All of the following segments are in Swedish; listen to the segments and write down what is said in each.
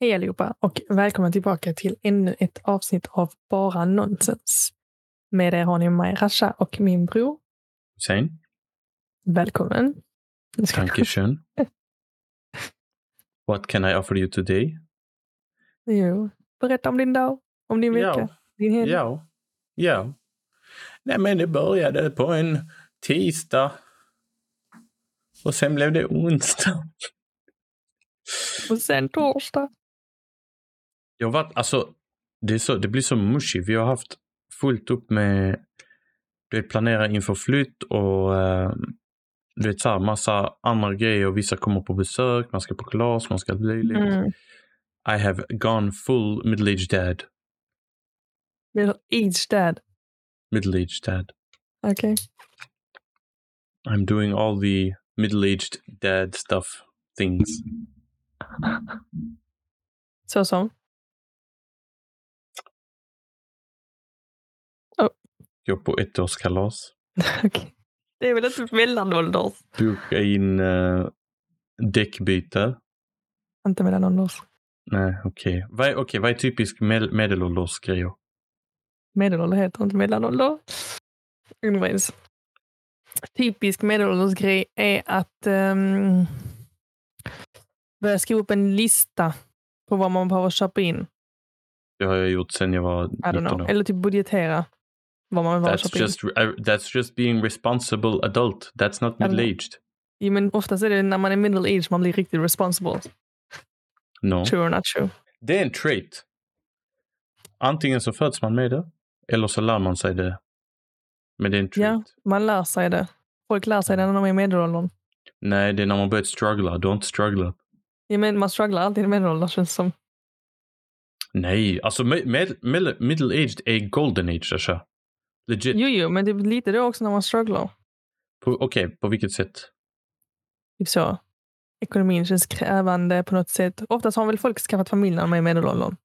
Hej allihopa och välkomna tillbaka till ännu ett avsnitt av Bara Nonsens. Med er har ni mig, Rasha, och min bror. Hussein, Välkommen. Dankeschön. What can I offer you today? Jo. Berätta om din dag, om din vecka, Ja. din helg. Ja. Ja. Nej, men det började på en tisdag. Och sen blev det onsdag. Och sen torsdag. Jag har varit, alltså, det, så, det blir så mushy. Vi har haft fullt upp med du vet, planera inför flytt och eh, du vet, så här, massa andra grejer. Vissa kommer på besök, man ska på glas, man ska bli Mm. I have gone full middle-aged dad. Each dad. Middle-aged dad. Okej. I'm doing all the middle-aged dad stuff things. Så Gå på ettårskalas. Okej. Det är väl inte mellanålders? Boka in uh, däckbyte. Inte mellanålders. Nej, okej. Vad, är, okej, vad är typisk med, medelåldersgrejer? Medelålder heter inte mellanålder. Anyways. Typisk medelåldersgrej är att um, börja skriva upp en lista på vad man behöver köpa in. Det har jag gjort sedan jag var I don't 19 know. år. Eller typ budgetera vad man behöver That's just, that's just being responsible adult. That's not know. middle-aged. Jo, men oftast är det när man är middle age man blir riktigt responsible. No. True or not true. Det är en trait. Antingen så föds man med det, eller så lär man sig det. Men det är en trait. Ja, man lär sig det. Folk lär sig det när de är i medelåldern. Nej, det är när man börjar struggla. Don't struggle. Ja, men man strugglar alltid i medelåldern känns det som. Nej, alltså med, med, med, middle-aged är golden age, Asha. Legit. Jo, jo, men det är lite det också när man strugglar. Okej, på vilket sätt? Typ så. Ekonomin känns krävande på något sätt. Oftast har väl folk skaffat familj när de är i medelåldern.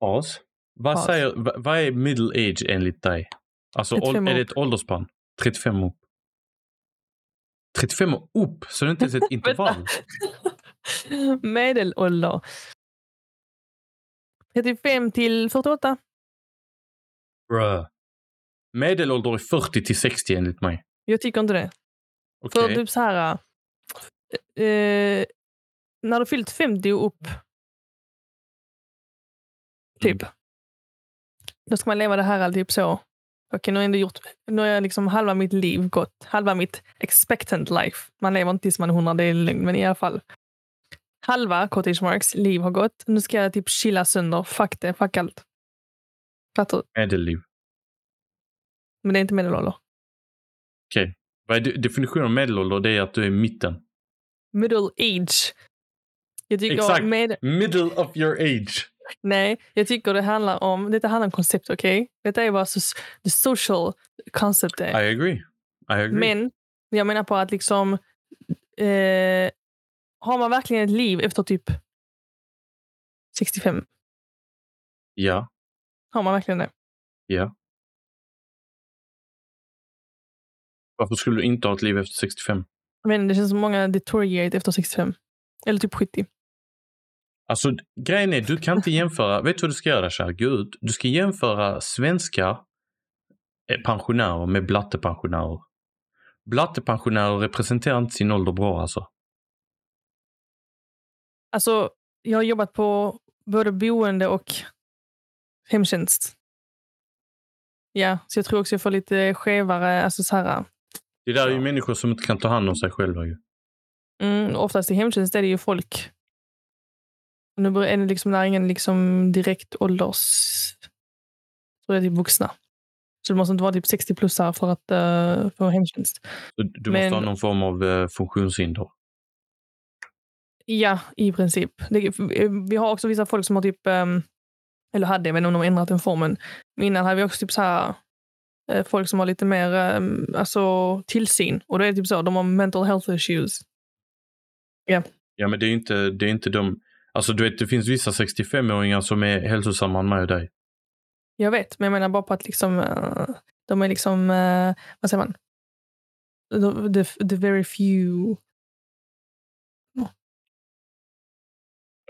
As? Vad, As. säger, vad, är middle age enligt dig? Alltså, 35 ål- är det ett åldersspann? 35 upp? 35 och upp? Så det är inte ens ett intervall? Medelålder. 35 till 48. Bruh. Medelålder är 40 till 60 enligt mig. Jag tycker inte det. Okej. För typ så här... Eh, när du fyllt 50 och upp. Typ. Då ska man leva det här typ så. Okej, nu har jag ändå gjort... Nu har jag liksom halva mitt liv gått. Halva mitt expectant life. Man lever inte tills man är 100, det är lugnt. Men i alla fall. Halva Cottage Marks liv har gått. Nu ska jag typ chilla sönder. Fuck det, fuck allt. Fattar du? Medelliv. Men det är inte medelålder. Vad är de- definitionen av medelålder? Det är att du är i mitten. Middle age. Jag tycker Exakt. med, Middle of your age. Nej, jag tycker det handlar om, detta handlar om koncept, okej? Detta är vad so- the social concept I är. agree. I agree. Men jag menar på att liksom, eh, har man verkligen ett liv efter typ 65? Ja. Har man verkligen det? Ja. Varför skulle du inte ha ett liv efter 65? Men det känns som många deteriorate efter 65. Eller typ 70. Alltså grejen är, du kan inte jämföra, vet du vad du ska göra kära gud? Du ska jämföra svenska eh, pensionärer med blattepensionärer. Blattepensionärer representerar inte sin ålder bra alltså. Alltså, jag har jobbat på både boende och hemtjänst. Ja, så jag tror också jag får lite skevare, alltså så här, Det där är ju Ja. människor som inte kan ta hand om sig själva ju. Mm, oftast i hemtjänst är det ju folk. Nu är det liksom, det är ingen liksom direkt ålders... Så det är typ vuxna. Så det måste inte vara typ 60-plussare för att uh, få hemtjänst. Så Du Men- måste ha någon form av eh, funktionshinder. Ja, i princip. Det, vi har också vissa folk som har typ, ehm, eller hade, jag vet inte om de har ändrat den formen. Men innan hade vi också typ så här, folk som har lite mer ehm, alltså, tillsyn. Och då är det typ så, de har mental health issues. Ja men det är inte, det är inte de, alltså du vet det finns vissa 65-åringar som är hälsosammare än mig och dig. Jag vet, men jag menar bara på att liksom, eh, de är liksom, eh, vad säger man? The, the, the very few.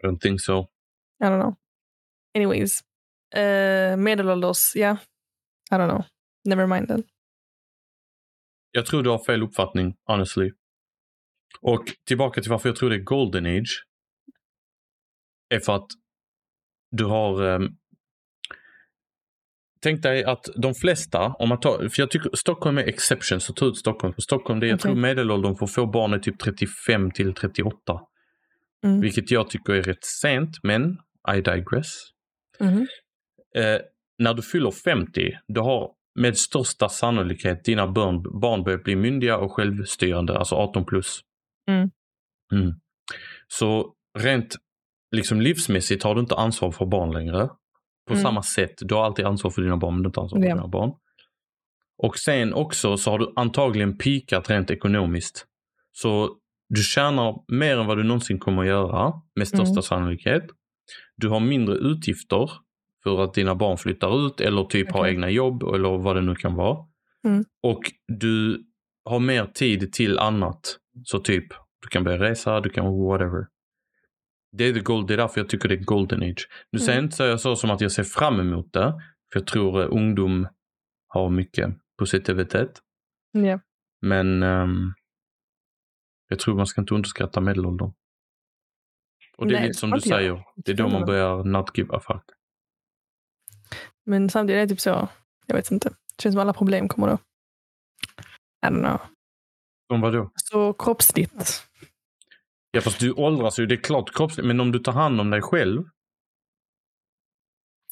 I don't think so. I don't know. Anyways. Uh, medelålders, ja. Yeah. I don't know. Never mind then. Jag tror du har fel uppfattning, honestly. Och tillbaka till varför jag tror det är golden age. Är för att du har... Um, tänk dig att de flesta, om man tar, för jag tycker Stockholm är exception, så ta ut Stockholm. För Stockholm, det är, okay. jag tror medelåldern för att få barn är typ 35 till 38. Mm. Vilket jag tycker är rätt sent, men I digress. Mm. Eh, när du fyller 50, du har med största sannolikhet dina barn, barn börjar bli myndiga och självstyrande, alltså 18 plus. Mm. Mm. Så rent liksom livsmässigt har du inte ansvar för barn längre. På mm. samma sätt, du har alltid ansvar för dina barn men du har inte ansvar för ja. dina barn. Och sen också så har du antagligen pikat rent ekonomiskt. Så du tjänar mer än vad du någonsin kommer att göra med största mm. sannolikhet. Du har mindre utgifter för att dina barn flyttar ut eller typ okay. har egna jobb eller vad det nu kan vara. Mm. Och du har mer tid till annat. Så typ, du kan börja resa, du kan whatever. Det är, the gold, det är därför jag tycker det är golden age. Nu säger jag inte så, så som att jag ser fram emot det. För jag tror uh, ungdom har mycket positivitet. Yeah. Men um, jag tror man ska inte underskatta medelåldern. Och det är lite som du säger, det är då man börjar not give a fuck. Men samtidigt är det typ så, jag vet inte. Det känns som alla problem kommer då. I don't know. Som vadå? Så kroppsligt. Ja fast du åldras ju, det är klart kroppsligt. Men om du tar hand om dig själv.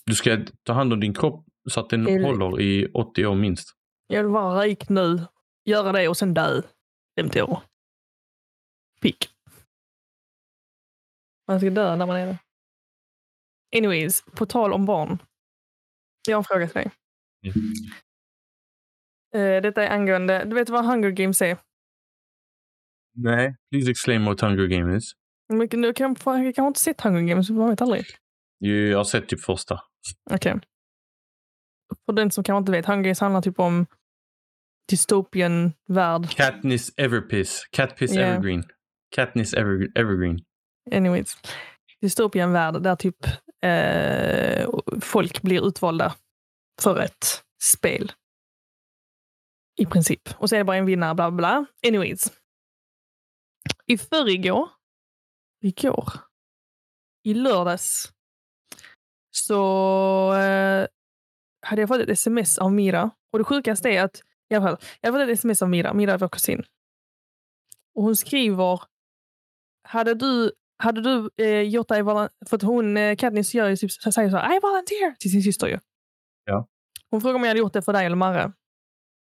Du ska ta hand om din kropp så att den det... håller i 80 år minst. Jag vill vara rik nu, göra det och sen dö 50 år. Pick. Man ska dö när man är det. Anyways, på tal om barn. Jag har en fråga till dig. Mm. Uh, detta är angående, du vet vad Hunger Games är? Nej, please explain what Hunger Games is. Men du kan, jag kan inte sett Hunger Games, man vet aldrig. Jo, jag har sett typ första. Okej. Okay. För den som kanske inte vet, Hunger Games handlar typ om dystopian värld. Katniss Everpiss. Catpiss yeah. Evergreen. Katniss Ever Evergreen. Anyways. Dystopian värld där typ eh, folk blir utvalda för ett spel. I princip. Och så är det bara en vinnare, bla bla bla. Anyways. I förrgår, igår, i lördags, så eh, hade jag fått ett sms av Mira. Och det sjukaste är att jag hade jag fått ett sms av Mira. Mira är vår kusin. Och hon skriver, hade du hade du eh, gjort dig För att hon, eh, Katniss gör ju typ, säger så här, I volunteer till sin syster ju. Ja. Hon frågar om jag hade gjort det för dig eller Marre.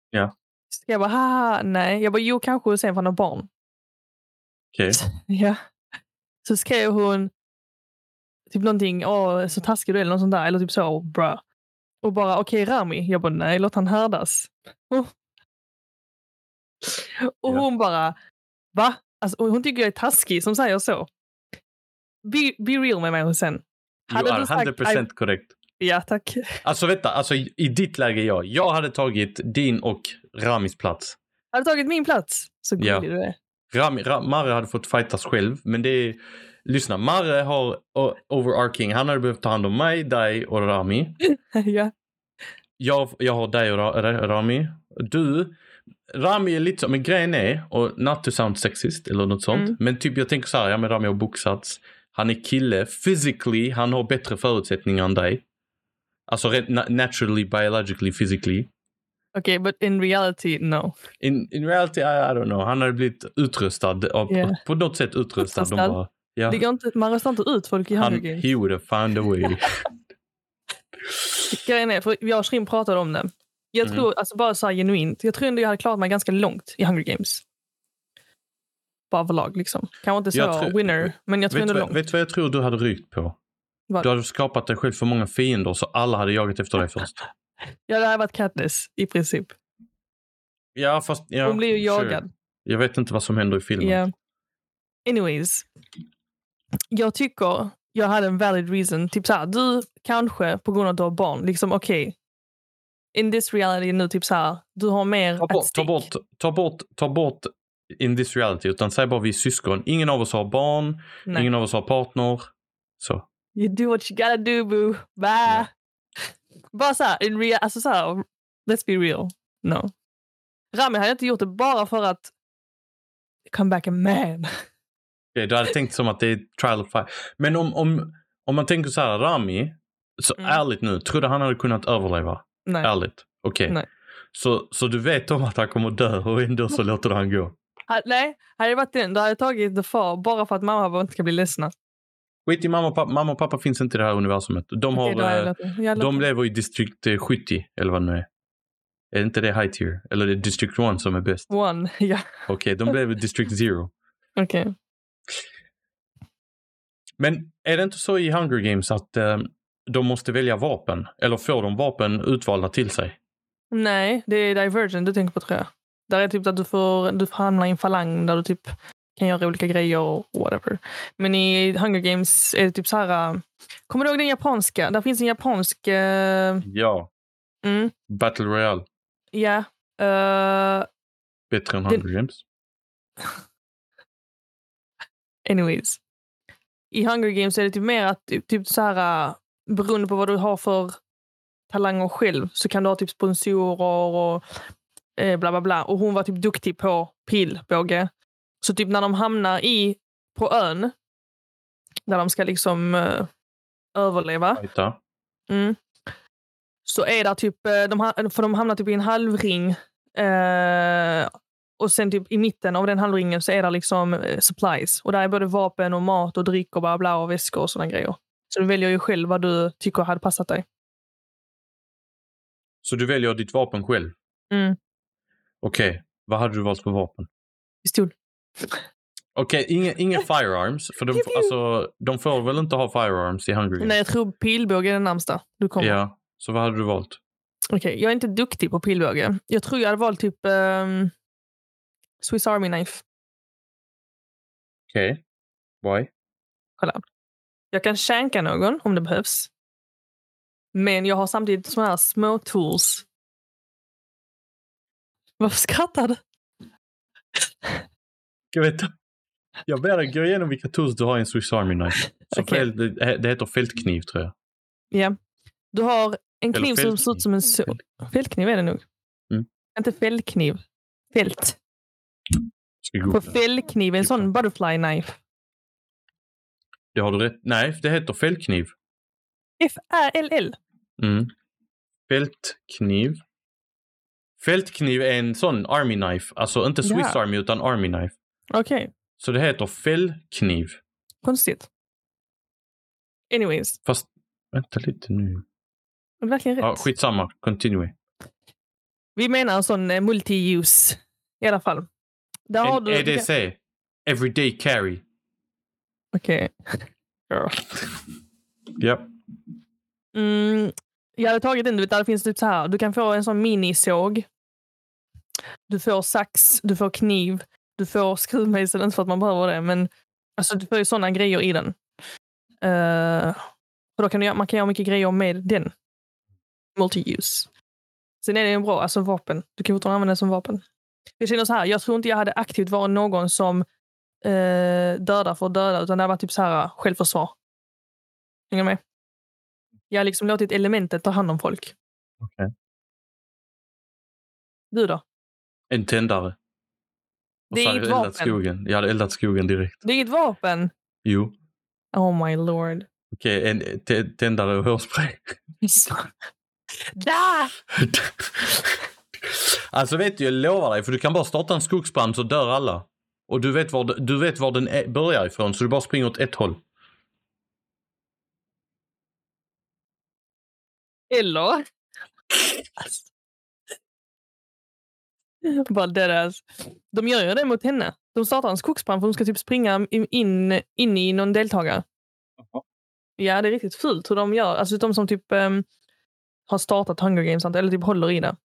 Ja. Så jag bara, haha, nej. Jag bara, jo kanske sen för några barn. Okej. Okay. Ja. Så skrev hon typ någonting, åh så taskig du är eller något sånt där. Eller typ så, bra. Och bara, okej okay, Rami. Jag bara, nej låt han härdas. Och ja. hon bara, va? Alltså, hon tycker jag är taskig som säger så be, be real med mig sen. Hade you are 100% sagt, korrekt. Ja, tack. Alltså vänta, alltså, i ditt läge ja. Jag hade tagit din och Ramis plats. Hade tagit min plats? Så gullig ja. du är. Rami, Ram, Marre hade fått fightas själv, men det är... Lyssna, Marre har overarching. Han hade behövt ta hand om mig, dig och Rami. ja. Jag, jag har dig och Rami. Du, Rami är lite så, men grejen är, och not to sound sexist eller något sånt, mm. men typ jag tänker så här, ja men Rami har boxats. Han är kille. Physically, han har bättre förutsättningar än dig. Alltså naturally, biologically, physically. Okej, okay, but in reality, no. In, in reality, I, I don't know. Han har blivit utrustad, av, yeah. på, något sätt utrustad. utrustad. Bara, ja. det går inte, man röstar inte ut folk i Hunger Games. He would have found a way. Grejen är, för jag och Shrim pratade om det. Jag mm. tror, mm. alltså bara så genuint, jag tror ändå jag hade klarat mig ganska långt i Hunger Games på överlag. Liksom. Kanske inte så tror, winner, men jag tror ändå långt. Vet du vad jag tror du hade rykt på? Vad? Du hade skapat dig själv för många fiender så alla hade jagat efter dig först. ja, det hade varit Katniss i princip. Ja, fast... Ja, Hon blir ju jagad. Sure. Jag vet inte vad som händer i filmen. Yeah. Anyways. Jag tycker jag hade en valid reason. Typ såhär, du kanske på grund av att du har barn, liksom okej. Okay, in this reality nu, typ såhär, du har mer ta bort, ta bort, ta bort, ta bort in this reality, utan säg bara vi är syskon. Ingen av oss har barn, Nej. ingen av oss har partner. Så. You do what you gotta do boo. Bye. Ja. Bara så här, in real, alltså så här, let's be real. No. Rami hade inte gjort det bara för att come back a man. Okej, du hade tänkt som att det är trial of fire. Men om, om, om man tänker så här, Rami, så Mm. ärligt nu, tror du han hade kunnat överleva? Nej. Ärligt? Okej. Nej. Så, så du vet om att han kommer dö och ändå så låter du han gå? Ha- Nej, hade det varit den, då hade jag tagit the far bara för att mamma och pappa inte ska bli ledsna. Skit i mamma och pappa. Mamma och pappa finns inte i det här universumet. De, har, jag eh, de lever i distrikt eh, 70, eller vad det nu är. Är inte det high tier? Eller är det district 1 som är bäst? One, ja. Okej, de lever i district 0. Okej. Men är det inte så i Hunger Games att eh, de måste välja vapen? Eller får de vapen utvalda till sig? Nej, det är Divergent du tänker på tror jag. Där är typ att du får, du får hamna i en falang där du typ kan göra olika grejer och whatever. Men i Hunger Games är det typ så här... äh, Kommer du ihåg den japanska? Där finns en japansk... äh, Ja. mm, Battle Royale. ja. äh, Bättre än Den- Hunger Games. anyways. I Hunger Games är det typ mer att typ, så här... Beroende på vad du har för talanger själv så kan du ha typ sponsorer och eh, bla bla bla. Och hon var typ duktig på pilbåge. Så typ när de hamnar i på ön där de ska liksom eh, överleva. Mm. Så är det typ, eh, de, för de hamnar typ i en halvring. Eh, och sen typ i mitten av den halvringen så är det liksom eh, supplies. Och där är både vapen och mat och dryck och bla bla och väskor och sådana grejer. Så du väljer ju själv vad du tycker hade passat dig. Så du väljer ditt vapen själv? Mm. Okej, vad hade du valt för vapen? Pistol. Okej, inga, inga firearms. För de, alltså, de får väl inte ha firearms i Hunger Games? Nej, jag tror pilbåge är den närmsta du kommer. Ja, så vad hade du valt? Okej, jag är inte duktig på pilbåge. Jag tror jag hade valt typ ehm, Swiss Army Knife. Okej. Why? Jag kan shanka någon om det behövs. Men jag har samtidigt såna här små tools. Varför skrattar du? Jag vet Jag ber dig gå igenom vilka tools du har i en Swiss Army Knife. Så Okej. fel, det, det heter fältkniv tror jag. Ja. Du har en Eller kniv som ser ut som en så... Fältkniv är det nog. Mm. Inte fällkniv. Fält. På fällkniv, en sån butterfly knife. Det har du rätt. Nej, det heter fältkniv. F-R-L-L. Mm. Fältkniv. Fältkniv är en sån army knife. Alltså inte Swiss Ja. army utan army knife. Okej, Så det heter fällkniv. konstigt. Anyways, Fast vänta lite nu. det är verkligen rätt. Ja, skitsamma. Continue. Vi menar en sån eh, multi-use i alla fall. Där har En du... EDC. Everyday carry. Okej. Ja. Ja. Mm, jag hade tagit en du vet, där finns typ så här. Du kan få en sån minisåg. Du får sax, du får kniv, du får skruvmejsel, inte för att man behöver det, men alltså, du får ju såna grejer i den. Uh, för då kan du, man kan göra mycket grejer med den. Multi-use. Sen är det en bra, alltså vapen. Du kan fortfarande använda det som vapen. Jag känner så här, jag tror inte jag hade aktivt varit någon som eh, dödar för att döda, utan det varit typ så här självförsvar. Hänger med? Jag har liksom låtit elementet ta hand om folk. Okej. Du då? En tändare. Och Det är inget vapen. skogen. Jag hade eldat skogen direkt. Det är inget vapen. Jo. Oh my lord. Okej, en tä- tändare och hårspray. da! alltså vet du, jag lovar dig, för du kan bara starta en skogsbrand så dör alla. Och du vet var, du vet var den är, börjar ifrån, så du bara springer åt ett håll. Eller? Alltså. Bara deadass. De gör ju det mot henne. De startar en skogsbrand för hon ska typ springa in, in, i någon deltagare. Ja, det är riktigt fult hur de gör. Alltså de som typ ehm, har startat Hunger Games eller typ håller i det.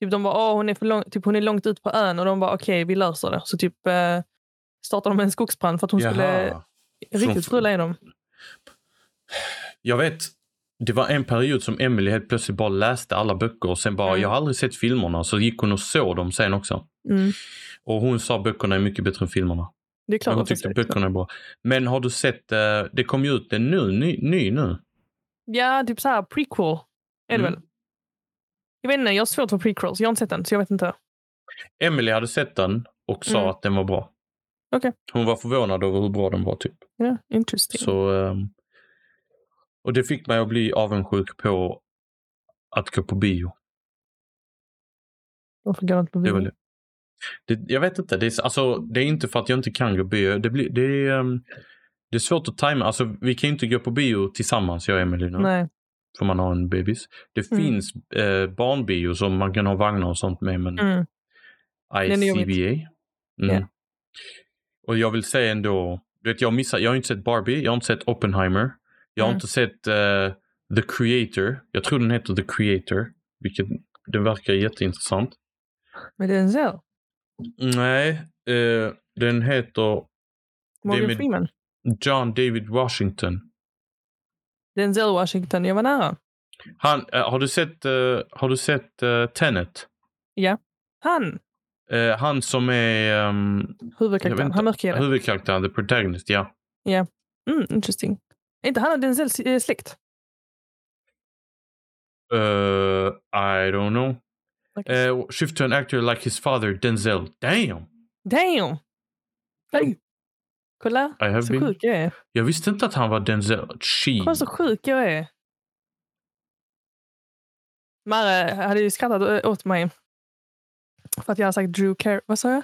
Typ de bara, åh hon är, för lång, typ, hon är långt ut på ön och de bara, okej vi löser det. Så typ eh, startar de en skogsbrand för att hon skulle Jaha. riktigt Från- rulla i dem. Jag vet, det var en period som Emily helt plötsligt bara läste alla böcker och sen bara, Mm. jag har aldrig sett filmerna. Så gick hon och såg dem sen också. Mm. Och hon sa böckerna är mycket bättre än filmerna. Det är klart hon att det tyckte böckerna är bra. Men har du sett, eh, det kom ju ut en nu, ny, ny nu. Ja, typ så här prequel. Är det Mm. väl? Jag vet inte, jag har svårt för prequels. Jag har inte sett den, så jag vet inte. Emily hade sett den och sa Mm. att den var bra. Okej. Hon var förvånad över hur bra den var typ. Ja, interesting. Så, ehm, och det fick mig att bli avundsjuk på att gå på bio. Varför går det inte på Det bio? väl, det, jag vet inte. Det är, alltså, det är inte för att jag inte kan gå på bio. Det, blir, det, är, ehm, det är svårt att tajma. Alltså, vi kan ju inte gå på bio tillsammans, jag och Emily nu. Nej. För man har en bebis. Det Mm. finns eh, barnbio som man kan ha vagnar och sånt med. Men Mm. ICBA. Mm. Ja. Och jag vill säga ändå, du vet, jag, missar, jag har inte sett Barbie, jag har inte sett Oppenheimer. Jag har Mm. inte sett eh, The Creator. Jag tror den heter The Creator. Vilket den verkar jätteintressant. Det en så. Nej, eh, den heter Morgan med- Freeman. John David Washington. Denzel Washington. Jag var nära. Han, eh, har du sett, har du sett Tenet? Han. Eh, han som är um, vet Huvudkaraktären. Han mörkhyade. huvudkaraktären, the protagonist, ja. Mm, interesting. Är inte han och Denzel eh, släkt? Uh, I don't know. Okay. Uh, shift to an actor like his father, Denzel. Damn! Damn! Hey. Kolla, I have så been... sjuk jag är. Jag visste inte att han var Denzel. She. Kolla så sjuk jag är. Mare hade ju skrattat åt mig. För att jag har sagt Drew Carey. Vad sa jag?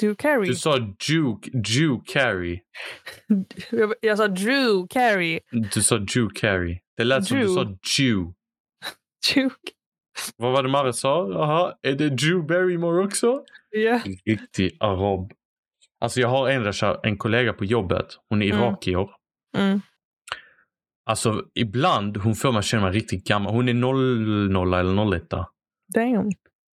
Drew Carey. Du sa Jew, Jew Carey. Jag, jag sa Drew Carey. Du sa Jew Carey. Det lät som du sa Jew. Drew. Vad var det Marre sa? Jaha, är det Jew Barrymore också? Ja. Riktig arab. Alltså jag har en, en kollega på jobbet. Hon är Mm. irakier. Mm. Alltså ibland hon får man känna mig riktigt gammal. Hon är 00 eller 01. Damn.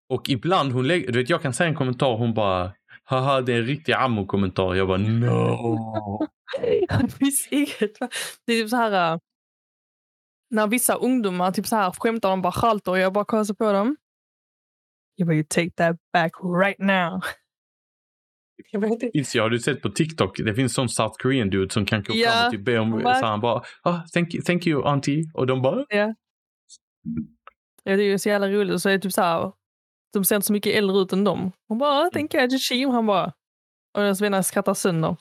Och ibland hon lägger, du vet jag kan säga en kommentar hon bara haha det är en riktig ammo-kommentar. Jag bara no. Det finns inget. Det är typ så här. äh, När vissa ungdomar typ så här skämtar om Bachalto och jag bara kollar på dem. Jag bara, you take that back right now. Inte. Jag har du sett på TikTok, det finns sån South Korean dude som kan gå Ja, fram och typ be om, så han bara ah, thank, you, thank you auntie. Och de bara Ja, det är ju så jävla roligt. Och så är det typ så här. De ser inte så mycket äldre ut än dem. Hon bara, Mm. tänk jag Jim. Han bara. Och deras vänner skrattar sönder.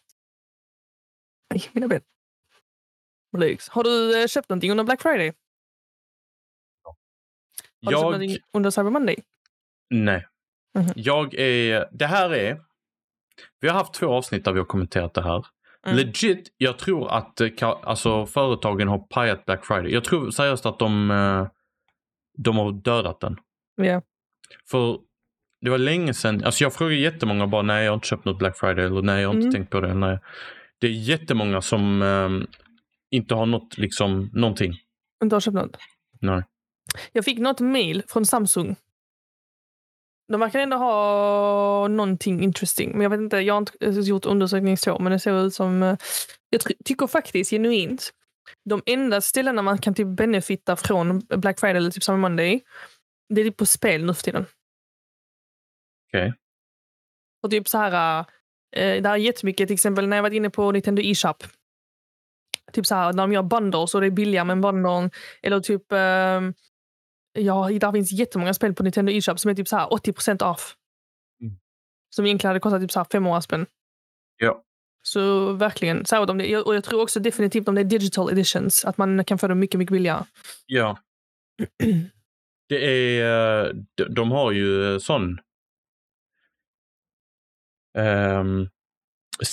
Aj, mina ben. Blygs. Har du eh, köpt någonting under Black Friday? Har du köpt jag, någonting under Cyber Monday? nej. Mhm. Jag är, det här är, vi har haft två avsnitt där vi har kommenterat det här. Mm. Legit, jag tror att eh, ka- alltså, företagen har pajat Black Friday. Jag tror seriöst att de, eh, de har dödat den. Ja. För det var länge sedan, alltså jag frågar jättemånga bara nej jag har inte köpt något Black Friday eller nej jag har inte Mm. tänkt på det. Nej. Det är jättemånga som ehm, inte har något, liksom, någonting. Inte har köpt något? Nej. Jag fick något mail från Samsung. De verkar ändå ha någonting interesting. Men jag vet inte, jag har inte eh, gjort undersökning så, men det ser ut som... eh, Jag ty- tycker faktiskt genuint, de enda ställena man kan typ benefitta från Black Friday eller typ Summer Monday, det är på spel nu för tiden. Okej. Och typ så här, eh, det här är jättemycket, till exempel när jag varit inne på Nintendo e-shop. Typ så här, när de gör bundles och det är billigare med en bundle. Eller typ, eh, ja, där finns jättemånga spel på Nintendo e-shop som är typ så här 80 off. Mm. Som egentligen hade kostat typ så här 500 spänn. Ja. Så verkligen, särskilt om det, och jag tror också definitivt om det är digital editions, att man kan få det mycket, mycket billigare. Ja. Det är, eh, de, de har ju eh, sån ehm,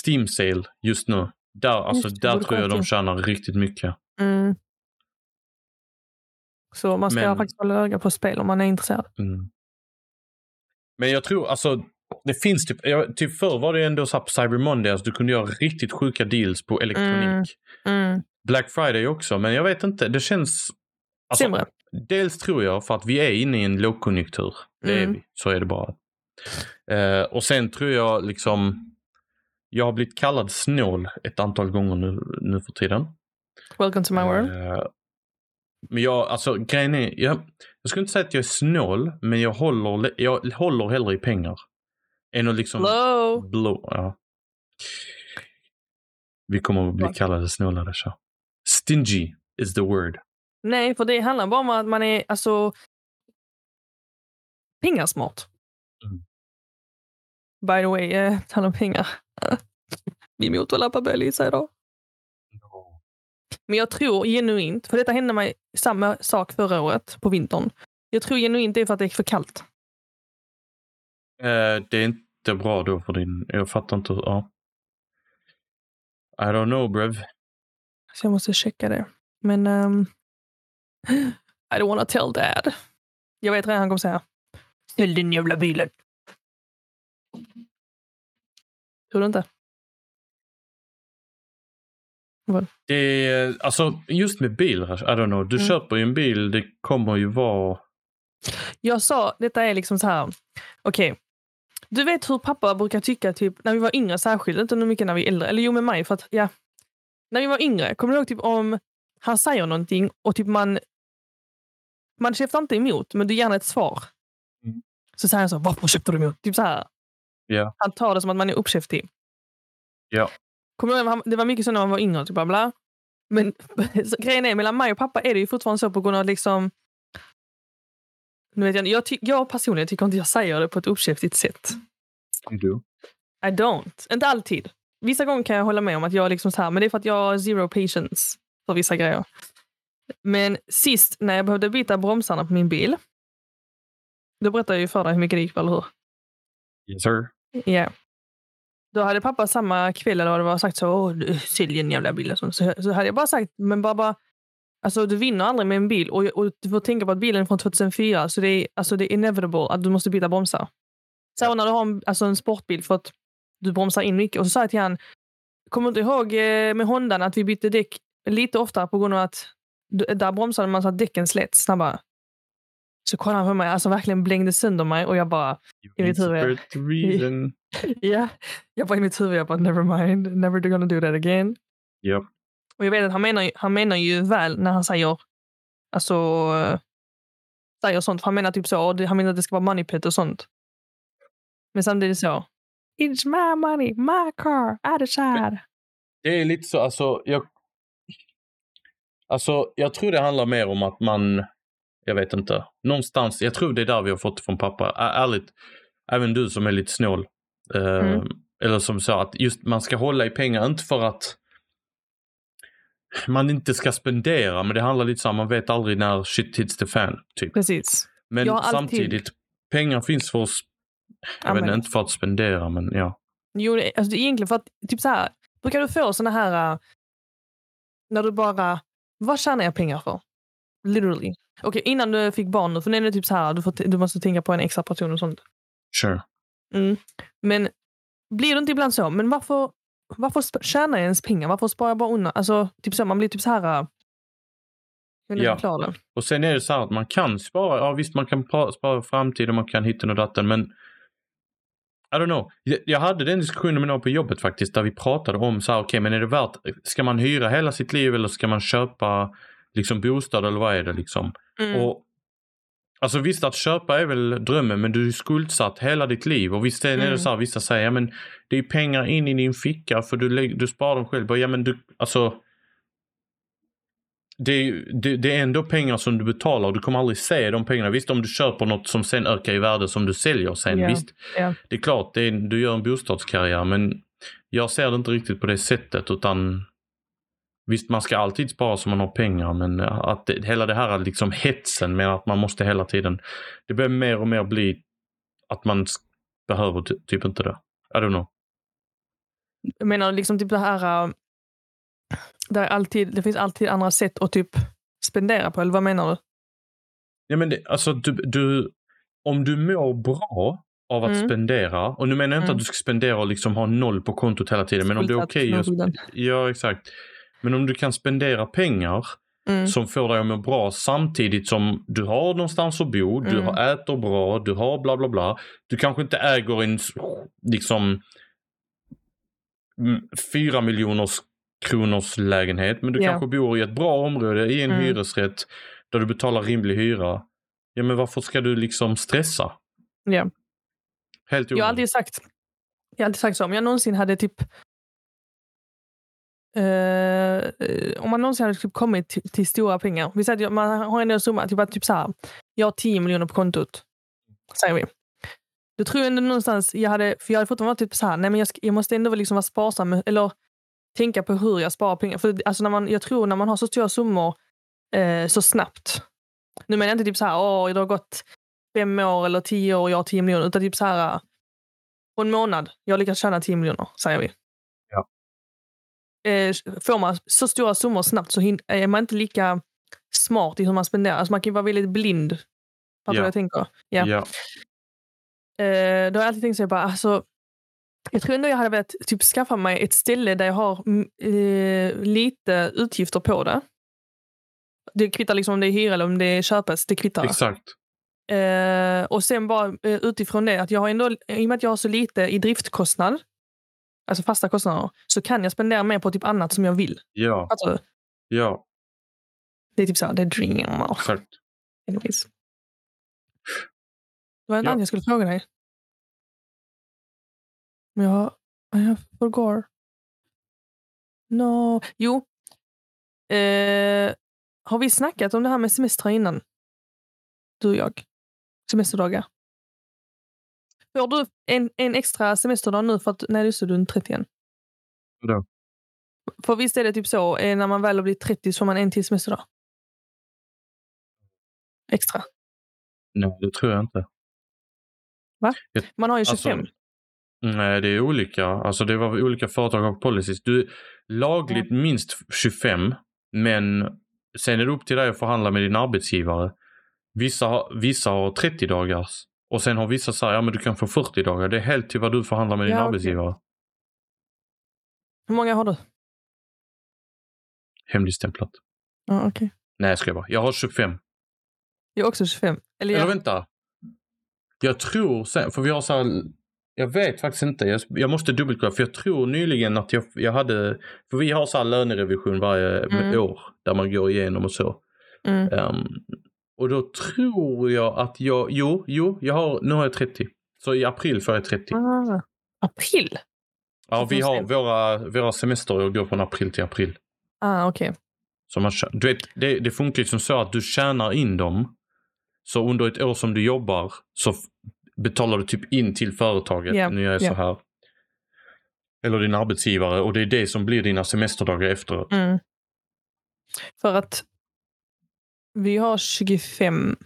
Steam sale just nu. Där, alltså, Just där tror jag de tjänar riktigt mycket. Mm. Så man ska Men- faktiskt hålla öga på spel om man är intresserad. Mm. Men jag tror alltså det finns typ, jag, typ förr var det ändå så på Cyber Monday, alltså du kunde göra riktigt sjuka deals på elektronik. Mm. Black Friday också, men jag vet inte, det känns... Alltså, Sämre. Dels tror jag för att vi är inne i en lågkonjunktur. Det är Mm. vi, så är det bara. Eh, och sen tror jag liksom, jag har blivit kallad snål ett antal gånger nu, nu för tiden. Welcome to my world. Eh, men jag, alltså grejen är, jag, jag skulle inte säga att jag är snål, men jag håller, jag håller hellre i pengar. Än att liksom Hello! blå, ja. Vi kommer att bli kallade snålare så. Stingy is the word. Nej, för det handlar bara om att man är alltså pengasmart. Mm. By the way, eh, tala om pengar. Min motorlampa börjar lysa idag. Men jag tror genuint, för detta hände mig samma sak förra året på vintern. Jag tror genuint det är för att det är för kallt. Eh, det är inte bra då för din... Jag fattar inte. Ja. I don't know, brev. Så jag måste checka det. Men... Um, I don't wanna tell dad. Jag vet redan han kommer säga. Ställ din jävla bilen. Tror du inte? Vad? Det är, alltså just med bil, I don't know. Du Mm. köper ju en bil, det kommer ju vara... Jag sa, detta är liksom så här. Okej. Du vet hur pappa brukar tycka, typ när vi var yngre särskilt, inte nu mycket när vi är äldre. Eller jo, med mig. För att, ja. När vi var yngre, kommer du ihåg typ om han säger någonting och typ man... Man käftar inte emot, men du ger gärna ett svar. Mm. Så säger han så, varför köpte du emot? Typ så här. Ja. Han tar det som att man är uppkäftig. Kommer ihåg, han- det var mycket så när man var yngre. Typ, bla bla. Men grejen är, mellan mig och pappa är det ju fortfarande så på grund av liksom... Nu vet jag, jag, ty, jag personligen tycker inte jag säger det på ett uppkäftigt sätt. Du? I don't. Inte alltid. Vissa gånger kan jag hålla med om att jag liksom så här, men det är för att jag har zero patience för vissa grejer. Men sist när jag behövde byta bromsarna på min bil, då berättade jag ju för dig hur mycket det gick, eller hur? Yes sir. Ja. Då hade pappa samma kväll eller vad det var sagt så, åh, sälj en jävla bil. Så, så hade jag bara sagt, men bara, bara alltså du vinner aldrig med en bil och, och du får tänka på att bilen är från 2004 så det är, alltså, det är inevitable att du måste byta bromsar. Så när du har en, alltså en sportbil för att du bromsar in mycket. Och så sa jag till han, kommer du inte ihåg eh, med Hondan att vi bytte däck lite oftare på grund av att där bromsade man så att däcken slet snabbare. Så kollade han på mig, alltså verkligen blängde sönder mig och jag bara, I mitt huvud. Reason. Ja, jag bara i mitt huvud, jag bara never mind, never gonna do that again. Japp. Och jag vet att han menar, han menar ju väl när han säger, alltså, säger sånt. För han menar typ så, han menar att det ska vara money pit och sånt. Men samtidigt så, it's my money, my car, I decide. Det är lite så, alltså jag... Alltså jag tror det handlar mer om att man, jag vet inte, någonstans, jag tror det är där vi har fått det från pappa. Ä- ärligt, även du som är lite snål. Eh, Mm. Eller som sa att just man ska hålla i pengar, inte för att man inte ska spendera, men det handlar lite så här, man vet aldrig när shit hits the fan. Typ. Precis. Men alltid- samtidigt, pengar finns för att, s- jag vet inte, för att spendera, men ja. Jo, alltså egentligen för att, typ så här, brukar du få såna här, äh, när du bara, vad tjänar jag pengar för? Literally. Okej, innan du fick barn nu, för nu är det typ så här, du, får, du måste tänka på en extra person och sånt. Sure. Mm. Men blir det inte ibland så, men varför, varför tjänar jag ens pengar? Varför sparar jag bara undan? Alltså, typ så, man blir typ så här, äh, jag Ja. det. Och sen är det så här att man kan spara, ja visst man kan spara framtiden, man kan hitta och datten, men I don't know. Jag- hade den diskussionen med någon på jobbet faktiskt, där vi pratade om så här, okej men är det värt, ska man hyra hela sitt liv eller ska man köpa liksom bostad eller vad är det liksom? Mm. Och Alltså visst att köpa är väl drömmen men du är skuldsatt hela ditt liv och visst är det Mm. så här, vissa säger ja, men det är pengar in i din ficka för du, du sparar dem själv. Ja men du, alltså det, det, det är ändå pengar som du betalar och du kommer aldrig se de pengarna. Visst om du köper något som sen ökar i värde som du säljer sen, Ja, visst. ja. Det är klart, det är, du gör en bostadskarriär men jag ser det inte riktigt på det sättet utan Visst, man ska alltid spara så man har pengar, men att det, hela det här liksom hetsen med att man måste hela tiden, det börjar mer och mer bli att man behöver ty- typ inte det. I don't know. Jag menar liksom typ det här, där är alltid, det finns alltid andra sätt att typ spendera på, eller vad menar du? Ja, men det, alltså du, du, om du mår bra av att Mm. spendera, och nu menar jag inte Mm. att du ska spendera och liksom ha noll på kontot hela tiden, men om det är okej att skylden. Ja, exakt. Men om du kan spendera pengar Mm. som får dig att må bra samtidigt som du har någonstans att bo, du Mm. har äter bra, du har bla bla bla. Du kanske inte äger en liksom mm, fyra miljoners kronors lägenhet men du Ja. kanske bor i ett bra område i en Mm. hyresrätt där du betalar rimlig hyra. Ja men varför ska du liksom stressa? Ja. Helt Jag har alltid sagt, jag har alltid sagt så, om jag någonsin hade typ eh, om man någonsin hade typ kommit till, till stora pengar. Vi säger att man har en summa, typ, typ så här, jag har 10 miljoner på kontot. Säger vi. Då tror jag ändå någonstans, jag hade, för jag hade fortfarande varit typ så här, nej men jag, jag måste ändå liksom vara sparsam, eller tänka på hur jag sparar pengar. För alltså när man, jag tror när man har så stora summor eh, så snabbt. Nu menar jag inte typ så här, åh, det har gått fem år eller tio år och jag har 10 miljoner, utan typ så här, på en månad, jag lyckas tjäna 10 miljoner, säger vi. Ja. Eh, får man så stora summor snabbt så är man inte lika smart i hur man spenderar. Alltså man kan ju vara väldigt blind. Fattar du Ja. vad jag tänker? Ja. Ja. Eh, då har jag alltid tänkt så här bara, alltså, jag tror ändå jag hade velat typ, skaffa mig ett ställe där jag har mm, eh, lite utgifter på det. Det kvittar liksom om det är hyra eller om det är köpes, det kvittar. Exakt. Eh, och sen bara eh, utifrån det, att jag har ändå, i och med att jag har så lite i driftkostnad, alltså fasta kostnader, så kan jag spendera mer på typ annat som jag vill. Ja. Alltså, Ja. det är typ så här, det är dream. Exakt. Anyways. Det var en Ja. annan jag skulle fråga dig. Men jag, jag forgår. No. Jo. Eh, har vi snackat om det här med semestrar innan? Du och jag. Semesterdagar. Får du en, en extra semesterdag nu för att, nej just det, du är 30 igen. Vadå? För visst är det typ så, eh, när man väl har blivit 30 så får man en till semesterdag? Extra. Nej, det tror jag inte. Man har ju Alltså, 25. Nej, det är olika. Alltså det var olika företag och policies. Du, lagligt minst 25, men sen är det upp till dig att förhandla med din arbetsgivare. Vissa, har- vissa har 30 dagars och sen har vissa sagt ja men du kan få 40 dagar. Det är helt till vad du förhandlar med din Ja, okej. arbetsgivare. Hur många har du? Hemligstämplat. Ja, okej. Nej, jag ska bara. Jag har 25. Jag är också 25. Eller, Eller jag, vänta. Jag tror sen, för vi har så här, jag vet faktiskt inte. Jag, jag måste dubbelkolla för jag tror nyligen att jag, jag hade, för vi har så här lönerevision varje Mm. år där man går igenom och så. mm. Ehm, och då tror jag att jag, jo, jo, jag har, nu har jag 30. Så i april får jag 30. ah, april? Ja, vi har våra, våra semesterår går från april till april. Ah, okej. Så man, tjä- du vet, det, det funkar ju som så att du tjänar in dem. Så under ett år som du jobbar så betalar du typ in till företaget. Ja, Nu gör jag ja. så här. Eller din arbetsgivare och det är det som blir dina semesterdagar efteråt. Mm. För att vi har 25,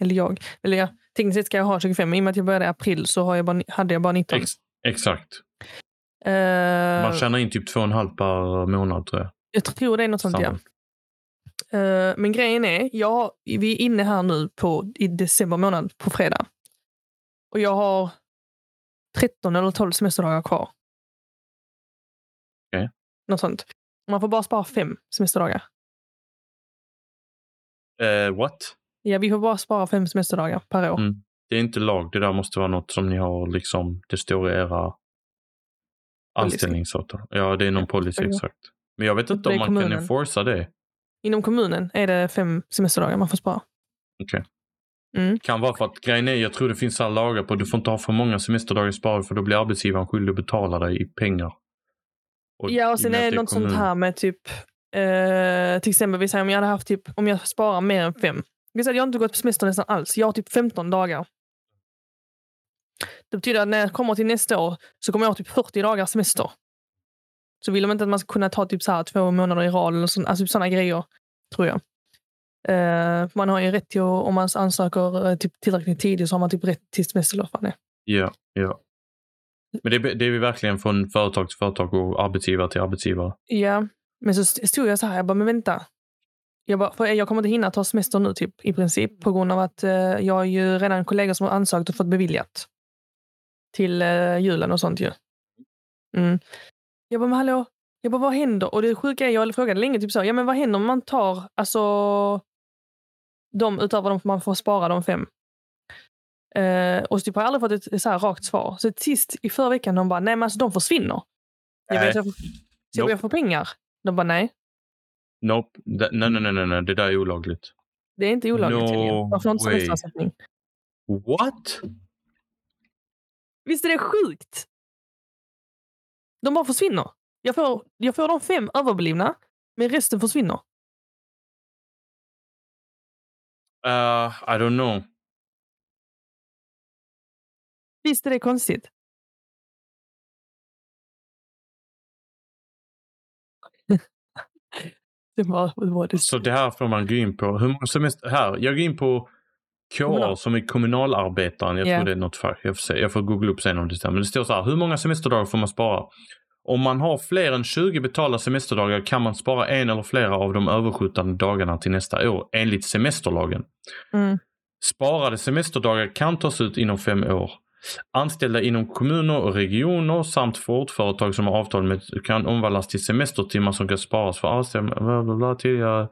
eller jag, eller jag, tekniskt sett ska jag ha 25, men i och med att jag började i april så har jag bara, hade jag bara 19. Ex, exakt. Eh, Man tjänar in typ två och en halv per månad tror jag. jag tror det är något sånt, ja. Samma. Eh, men grejen är, jag, vi är inne här nu på, i december månad på fredag. Och jag har 13 eller 12 semesterdagar kvar. Okej. Något sånt. Man får bara spara fem semesterdagar. Eh, what? Ja, vi får bara spara fem semesterdagar per år. Mm. Det är inte lag. Det där måste vara något som ni har liksom, det står i era anställningsavtal. Ja, det är någon policy exakt. Men jag vet inte om man kan kommunen. enforca det. Inom kommunen är det fem semesterdagar man får spara. Okej. Mm. Kan vara för att grejen är, jag tror det finns så här lagar på, du får inte ha för många semesterdagar sparade för då blir arbetsgivaren skyldig att betala dig i pengar. Och Ja, i och sen är det något sånt kommun- här med typ, eh, till exempel vi säger om jag hade haft typ, om jag sparar mer än fem. Vi säger jag har inte gått på semester nästan alls. Jag har typ 15 dagar. Det betyder att när jag kommer till nästa år så kommer jag ha typ 40 dagar semester. Så vill de inte att man ska kunna ta typ så här två månader i rad eller sån, alltså typ sådana grejer, tror jag. Eh, man har ju rätt till om man ansöker eh, typ tillräckligt tidigt så har man typ rätt till semester. eller vad fan det är. Ja, ja. Men det, det är vi verkligen från företag till företag och arbetsgivare till arbetsgivare. Ja, men så st- stod jag så här, jag bara, men vänta. Jag, bara, för jag kommer inte hinna ta semester nu typ, i princip på grund av att eh, jag har ju redan kollegor som har ansökt och fått beviljat. Till eh, julen och sånt ju. Mm. Jag bara, men hallå? Jag bara, vad händer? Och det sjuka är, jag frågade länge typ så, ja men vad händer om man tar, alltså, de utöver de man får spara de fem? Eh, och så typ har jag aldrig fått ett så här rakt svar. Så sist i förra veckan, de bara, nej men alltså de försvinner. Jag vet, jag får, så jag Nope. börjar få pengar. De bara, nej. Nope. Nej, nej, nej, nej, det där är olagligt. Det är inte olagligt No. Varför har inte semesterersättning? What? Visst är det sjukt? De bara försvinner. Jag får, jag får de fem överblivna, men resten försvinner. Uh, I don't know. Visst är det konstigt? det var, det var det. Så det här får man gå in på. Hur många semester? Här, jag går in på KA som är kommunalarbetaren. Jag Ja. tror det är något fack. Jag får, se. jag får googla upp sen om det stämmer. Men det står så här. Hur många semesterdagar får man spara? Om man har fler än 20 betalda semesterdagar kan man spara en eller flera av de överskjutande dagarna till nästa år enligt semesterlagen. Mm. Sparade semesterdagar kan tas ut inom fem år. Anställda inom kommuner och regioner samt vårdföretag som har avtal med kan omvandlas till semestertimmar som kan sparas för anställda. Tidigare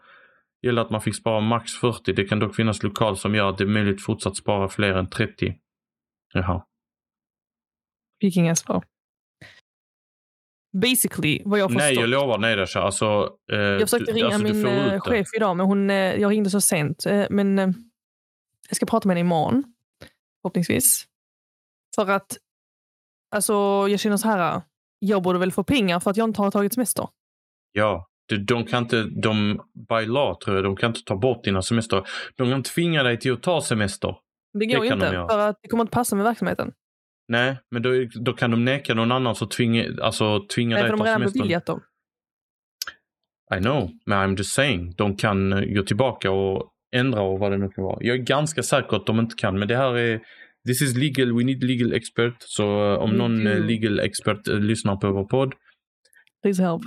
gäller att man fick spara max 40. Det kan dock finnas lokal som gör att det är möjligt fortsatt spara fler än 30. Jaha. Fick inga svar. Basically, vad jag har Nej, jag lovar. Nej, Dasha. Alltså, eh, Jag försökte ringa alltså, min eh, det. chef idag, men hon, eh, jag ringde så sent. Eh, men jag ska prata med henne imorgon, förhoppningsvis. För att alltså, jag känner så här, jag borde väl få pengar för att jag inte har tagit semester. Ja, de, de kan inte, de, by law tror jag, de kan inte ta bort dina semester. De kan tvinga dig till att ta semester. Det går ju kan de inte, göra. för att det kommer inte passa med verksamheten. Nej, men då, då kan de neka någon annan så tvinga, alltså, tvinga Nej, dig för de ta har redan beviljat dem. I know, men I'm just saying. De kan eh, gå tillbaka och ändra och vad det nu kan vara. Jag är ganska säker att de inte kan, men det här är This is legal, we need legal expert. Så eh, om någon eh, legal expert eh, lyssnar på vår podd, Please help.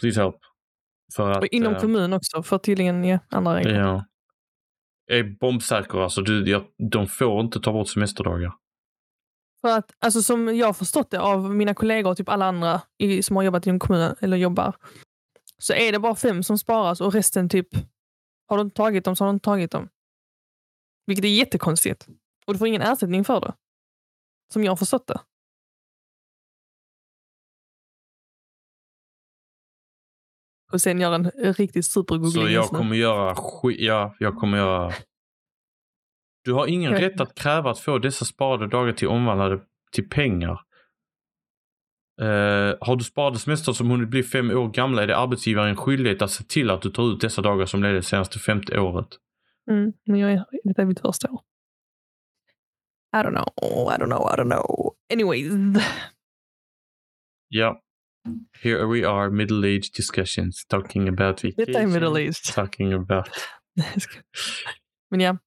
please help. För att, Och inom eh, kommun också, för tydligen ja, andra regler. Ja. Jag är bombsäker alltså. Du, jag, de får inte ta bort semesterdagar. För att, alltså, som jag har förstått det av mina kollegor och typ alla andra i, som har jobbat inom kommunen, eller jobbar, så är det bara fem som sparas och resten typ, har du inte tagit dem så har du inte tagit dem. Vilket är jättekonstigt. Och du får ingen ersättning för det. Som jag har förstått det. Och sen göra en riktigt supergoogling Så jag kommer göra skit. Ja, jag kommer göra... Du har ingen Jag- rätt att kräva att få dessa sparade dagar till omvandlade till pengar. Eh, har du sparade semester som hunnit bli fem år gamla är det arbetsgivaren en skyldighet att se till att du tar ut dessa dagar som leder det senaste femte året. Mm, men jag är, detta är mitt första år. I don't know, I don't know, I don't know. Anyways. Ja. Here we are, middle age discussions, talking about vacation. Detta är middle aged. Talking about... Men ja,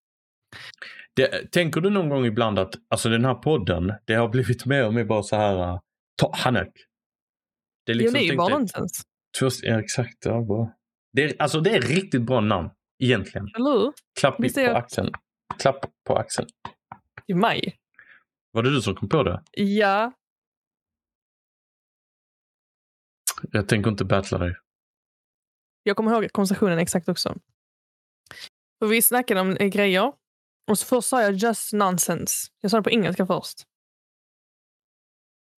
Det, tänker du någon gång ibland att alltså den här podden, det har blivit mer och mer bara så här... Uh, ta, Hanek. Det är jo, det är ju bara nonsens. Ja, exakt. Ja, bra. Det är, alltså det är riktigt bra namn. Egentligen. Eller? Klapp Visst på jag- axeln. Klapp på axeln. I maj. Var det du som kom på det? Ja, Jag tänker inte battla dig. jag kommer ihåg konversationen exakt också. För vi snackade om grejer. Och så först sa jag just nonsense. Jag sa det på engelska först.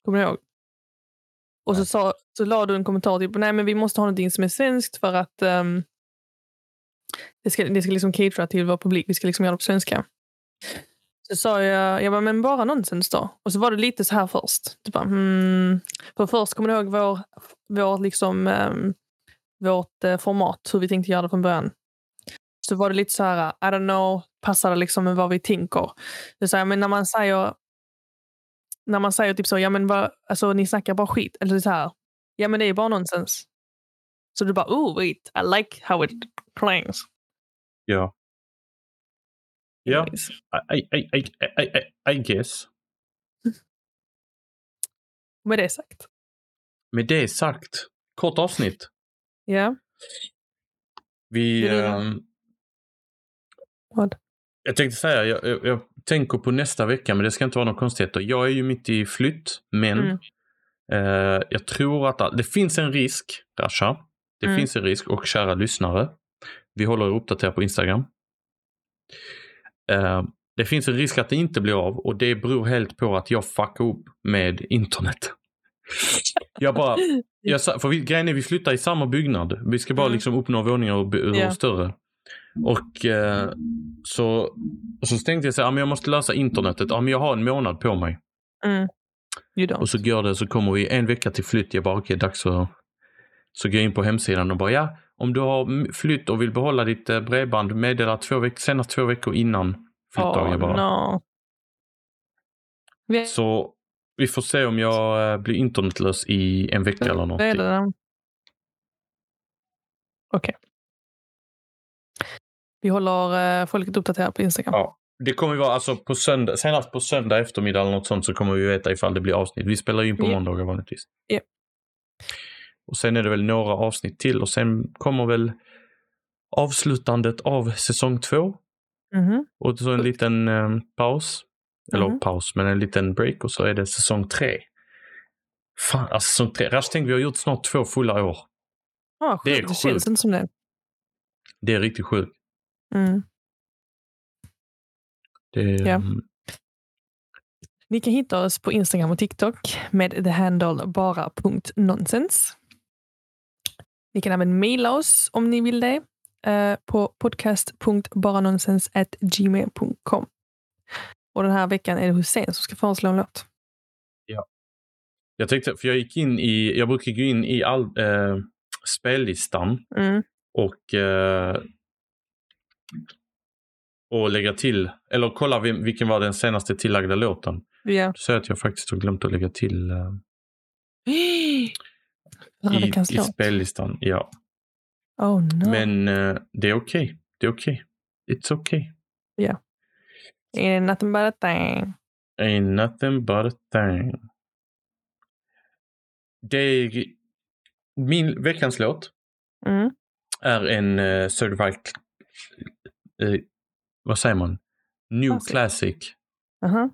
Kommer du ihåg? Och så, sa, så la du en kommentar typ, nej men vi måste ha någonting som är svenskt för att ehm, det ska, det ska liksom catera till vår publik. Vi ska liksom göra det på svenska. Så sa jag, jag bara, men bara nonsens då. Och så var det lite så här först. Du bara, hmm. För först kommer du ihåg vår, vår liksom, ehm, vårt eh, format, hur vi tänkte göra det från början. Så var det lite så här, I don't know, passar det liksom med vad vi tänker? Det så här, men när man säger när man säger typ så, ja men vad, alltså, ni snackar bara skit. Eller så här, ja men det är bara nonsens. Så du bara, oh wait, I like how it clangs. Ja. Ja. I, I, I, I, I, I guess. Med det sagt. Med det sagt, kort avsnitt. Ja, Vi... Ehm, vad? jag tänkte säga, jag, jag, jag tänker på nästa vecka, men det ska inte vara några konstigheter. Jag är ju mitt i flytt, men Mm. eh, jag tror att det finns en risk, Rasha. Det Mm. finns en risk och kära lyssnare. Vi håller er uppdaterade på Instagram. Eh, det finns en risk att det inte blir av och det beror helt på att jag fuckar upp med internet. Jag bara, jag, för vi, grejen är vi flyttar i samma byggnad. Vi ska bara Mm. liksom upp några våningar och, och Ja. större. Och eh, så, så tänkte jag så här, ja, men jag måste lösa internetet. Ja, men jag har en månad på mig. Mm. Och så går det så kommer vi en vecka till flytt. Jag bara okej, dags att Så går jag in på hemsidan och bara ja, om du har flytt och vill behålla ditt eh, bredband, meddela två veck- senast två veckor innan flyttdagen bara. no. Vi Så vi får se om jag eh, blir internetlös i en vecka eller någonting. Okej. Vi håller eh, folket uppdaterat på Instagram. Ja. Det kommer vara alltså på söndag, senast på söndag eftermiddag eller något sånt så kommer vi veta ifall det blir avsnitt. Vi spelar in på Ja. måndagar vanligtvis. Ja. Och sen är det väl några avsnitt till och sen kommer väl avslutandet av säsong två. Mhm. Och så en liten eh, paus. Eller Mhm. paus, men en liten break och så är det säsong tre. Fan, alltså säsong tre. Rasch, tänk vi har gjort snart två fulla år. Ah, Det är sjukt. det känns inte som det. Det är riktigt sjukt. Mm. Det Ja. mm, Ni kan hitta oss på Instagram och TikTok med the handle bara.nonsens. Ni kan även mejla oss om ni vill det eh, på podcast.baranonsens.gmail.com. Och den här veckan är det Hussein som ska föreslå en låt. Jag tänkte, för jag gick in i, jag brukar gå in i all, eh, spellistan Mm. och eh, och lägga till, eller kolla vilken var den senaste tillagda låten. Ser jag att jag faktiskt har glömt att lägga till Förra i, i spellistan. Ja. Oh no. Men eh, det är okej. Det är okej. It's okay. Ain't nothing but a thing. Ain't nothing but a thing. Det är, min veckans låt Mm. är en uh, certified, eh, vad säger man? New Classic. classic. Aha.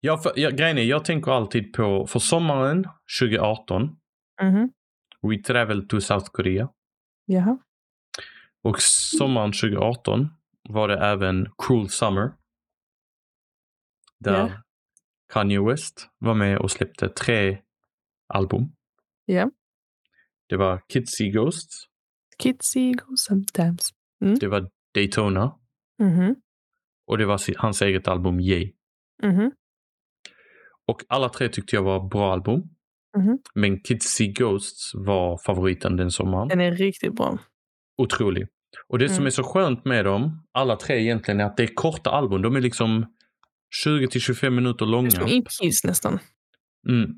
Jag, för, jag, grejen är, jag tänker alltid på, för sommaren 2018, Mhm. We travel to South Korea. Jaha. Och sommaren 2018 var det även Cruel Summer. Där Ja. Kanye West var med och släppte tre album. Ja. Det var Kids See Ghosts, Kitsy go sometimes. Det var Daytona Mhm. och det var hans eget album Yay. Mhm. Och alla tre tyckte jag var bra album. Mhm. Men Kids See Ghosts var favoriten den sommaren. Den är riktigt bra. Otrolig. Och det som Mm. är så skönt med dem, alla tre egentligen, är att det är korta album. De är liksom 20 till 25 minuter långa. Som EPs nästan. Mm.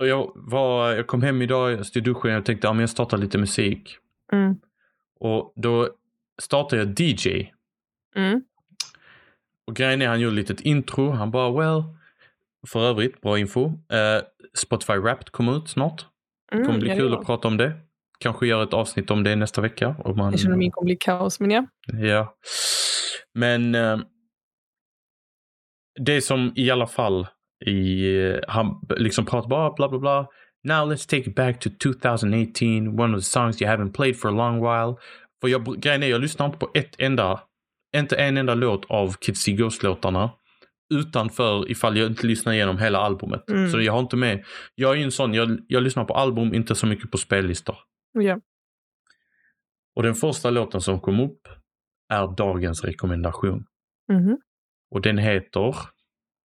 Så jag, var, jag kom hem idag, jag stod i duschen och tänkte att ja, jag startar lite musik. Mm. Och då startade jag DJ. Mm. Och grejen är han gjorde ett intro. Han bara well. För övrigt, bra info. Eh, Spotify Wrapped kommer ut snart. Det Mm. kommer bli ja, kul att prata om det. Kanske göra ett avsnitt om det nästa vecka. Om man, Jag känner min kommer bli kaos, men ja. Ja. Men eh, det som i alla fall i, han liksom pratar bara bla bla bla. Now let's take it back to 2018, one of the songs you haven't played for a long while. För jag, grejen är, jag lyssnar inte på ett enda, inte en enda låt av Kids Ghost-låtarna. Utanför ifall jag inte lyssnar igenom hela albumet. Mm. Så jag har inte med, jag är ju en sån, jag, jag lyssnar på album, inte så mycket på spellistor. ja. Och den första låten som kom upp är dagens rekommendation. Mhm. Och den heter...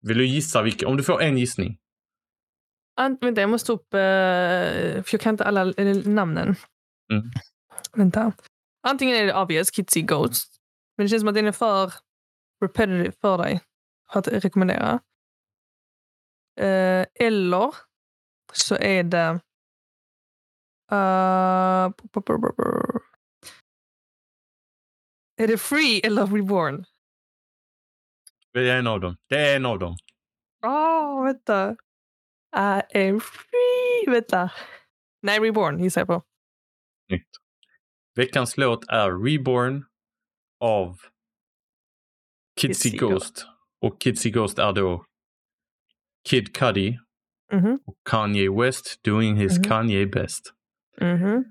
Vill du gissa vilken? Om du får en gissning. Ant- vänta, jag måste upp, eh, för jag kan inte alla eh, namnen. Mm. Vänta. Antingen är det obvious, Kitsy Ghost. Men det känns som att den är för repetitive för dig att rekommendera. Eh, eller så är det... Uh, är det Free eller Reborn? Det är en av dem. Det är en av dem. Åh, vänta. I am free. Vänta. Nej, Reborn gissar jag på. Veckans låt är Reborn av Kidsy Ghost. Och Kidsy Ghost är då Kid Cudi Mhm, och Kanye West doing his Mhm. Kanye best. mhm.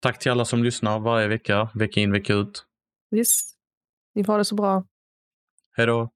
Tack till alla som lyssnar varje vecka, vecka in, vecka ut. Visst. Ni får ha det så bra. Hej då!